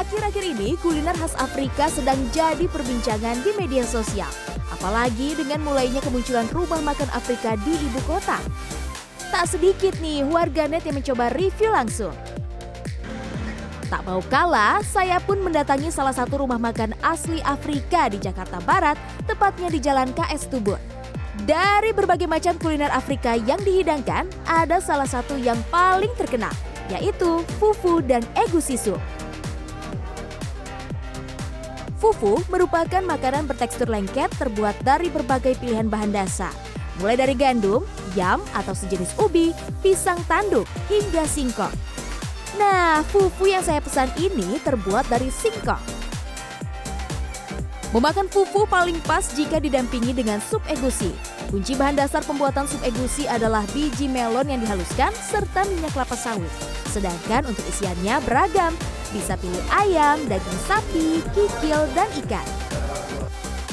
Akhir-akhir ini kuliner khas Afrika sedang jadi perbincangan di media sosial. Apalagi dengan mulainya kemunculan rumah makan Afrika di ibu kota. Tak sedikit nih warganet yang mencoba review langsung. Tak mau kalah, saya pun mendatangi salah satu rumah makan asli Afrika di Jakarta Barat, tepatnya di Jalan KS Tubun. Dari berbagai macam kuliner Afrika yang dihidangkan, ada salah satu yang paling terkenal, yaitu fufu dan egusi soup. Fufu merupakan makanan bertekstur lengket terbuat dari berbagai pilihan bahan dasar. Mulai dari gandum, yam atau sejenis ubi, pisang tanduk, hingga singkong. Nah, fufu yang saya pesan ini terbuat dari singkong. Memakan fufu paling pas jika didampingi dengan sup egusi. Kunci bahan dasar pembuatan sup egusi adalah biji melon yang dihaluskan serta minyak kelapa sawit. Sedangkan untuk isiannya beragam, bisa pilih ayam, daging sapi, kikil, dan ikan.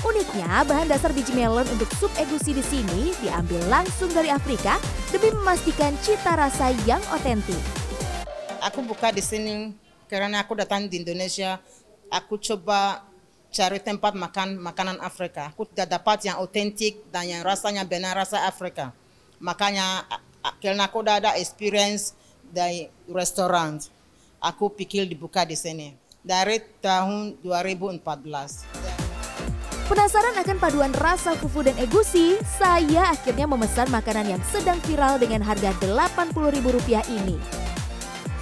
Uniknya, bahan dasar biji melon untuk sup egusi di sini diambil langsung dari Afrika demi memastikan cita rasa yang otentik. Aku buka di sini karena aku datang di Indonesia. Aku coba cari tempat makan makanan Afrika. Aku tidak dapat yang otentik dan yang rasanya benar rasa Afrika. Makanya karena aku udah ada experience dari restoran, aku pikir dibuka di sini dari tahun 2014. Penasaran akan paduan rasa fufu dan egusi? Saya akhirnya memesan makanan yang sedang viral dengan harga Rp80.000 ini.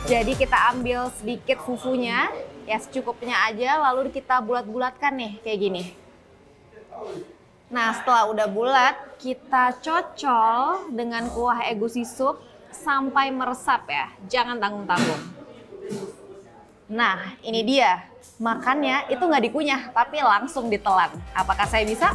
Jadi kita ambil sedikit fufunya, ya secukupnya aja, lalu kita bulat-bulatkan nih kayak gini. Nah setelah udah bulat, kita cocol dengan kuah egusi sup sampai meresap ya, jangan tanggung-tanggung. Nah, ini dia. Makannya itu nggak dikunyah, tapi langsung ditelan. Apakah saya bisa?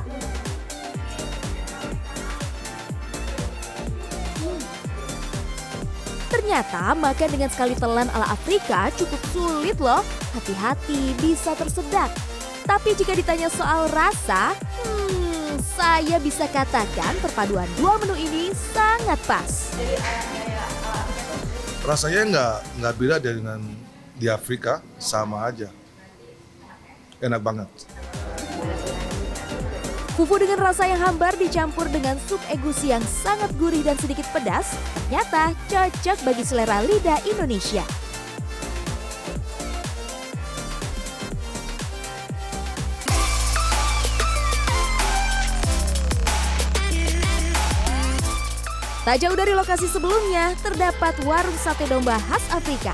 Ternyata makan dengan sekali telan ala Afrika cukup sulit loh. Hati-hati bisa tersedak. Tapi jika ditanya soal rasa, hmm, saya bisa katakan perpaduan dua menu ini sangat pas. Rasanya nggak nggak beda dengan di Afrika, sama aja. Enak banget. Fufu dengan rasa yang hambar dicampur dengan sup egusi yang sangat gurih dan sedikit pedas, ternyata cocok bagi selera lidah Indonesia. Tak jauh dari lokasi sebelumnya, terdapat warung sate domba khas Afrika.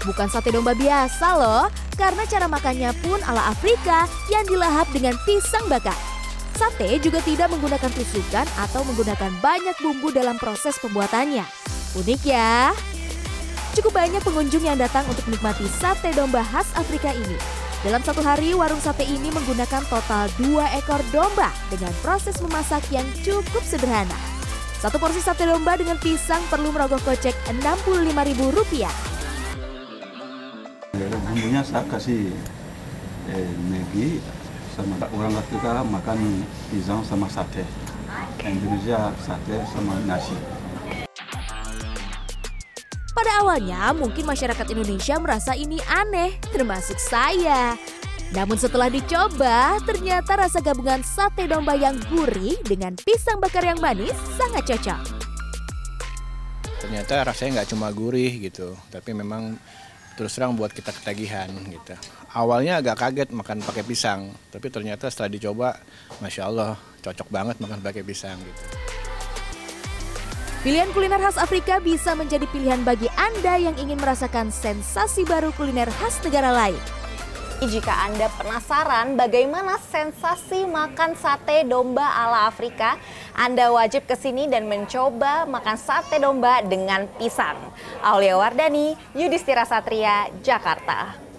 Bukan sate domba biasa loh, karena cara makannya pun ala Afrika yang dilahap dengan pisang bakar. Sate juga tidak menggunakan tusukan atau menggunakan banyak bumbu dalam proses pembuatannya. Unik ya. Cukup banyak pengunjung yang datang untuk menikmati sate domba khas Afrika ini. Dalam satu hari, warung sate ini menggunakan total dua ekor domba dengan proses memasak yang cukup sederhana. Satu porsi sate domba dengan pisang perlu merogoh kocek Rp65.000. bumbunya saya kasih eh, Maggi sama orang Afrika makan pisang sama sate Indonesia sate sama nasi Pada awalnya mungkin masyarakat Indonesia merasa ini aneh, termasuk saya. Namun setelah dicoba, ternyata rasa gabungan sate domba yang gurih dengan pisang bakar yang manis sangat cocok. Ternyata rasanya nggak cuma gurih gitu, tapi memang terus terang buat kita ketagihan gitu. Awalnya agak kaget makan pakai pisang, tapi ternyata setelah dicoba, masya Allah cocok banget makan pakai pisang gitu. Pilihan kuliner khas Afrika bisa menjadi pilihan bagi Anda yang ingin merasakan sensasi baru kuliner khas negara lain. Jika Anda penasaran bagaimana sensasi makan sate domba ala Afrika, Anda wajib ke sini dan mencoba makan sate domba dengan pisang. Aulia Wardani, Yudhistira Satria, Jakarta.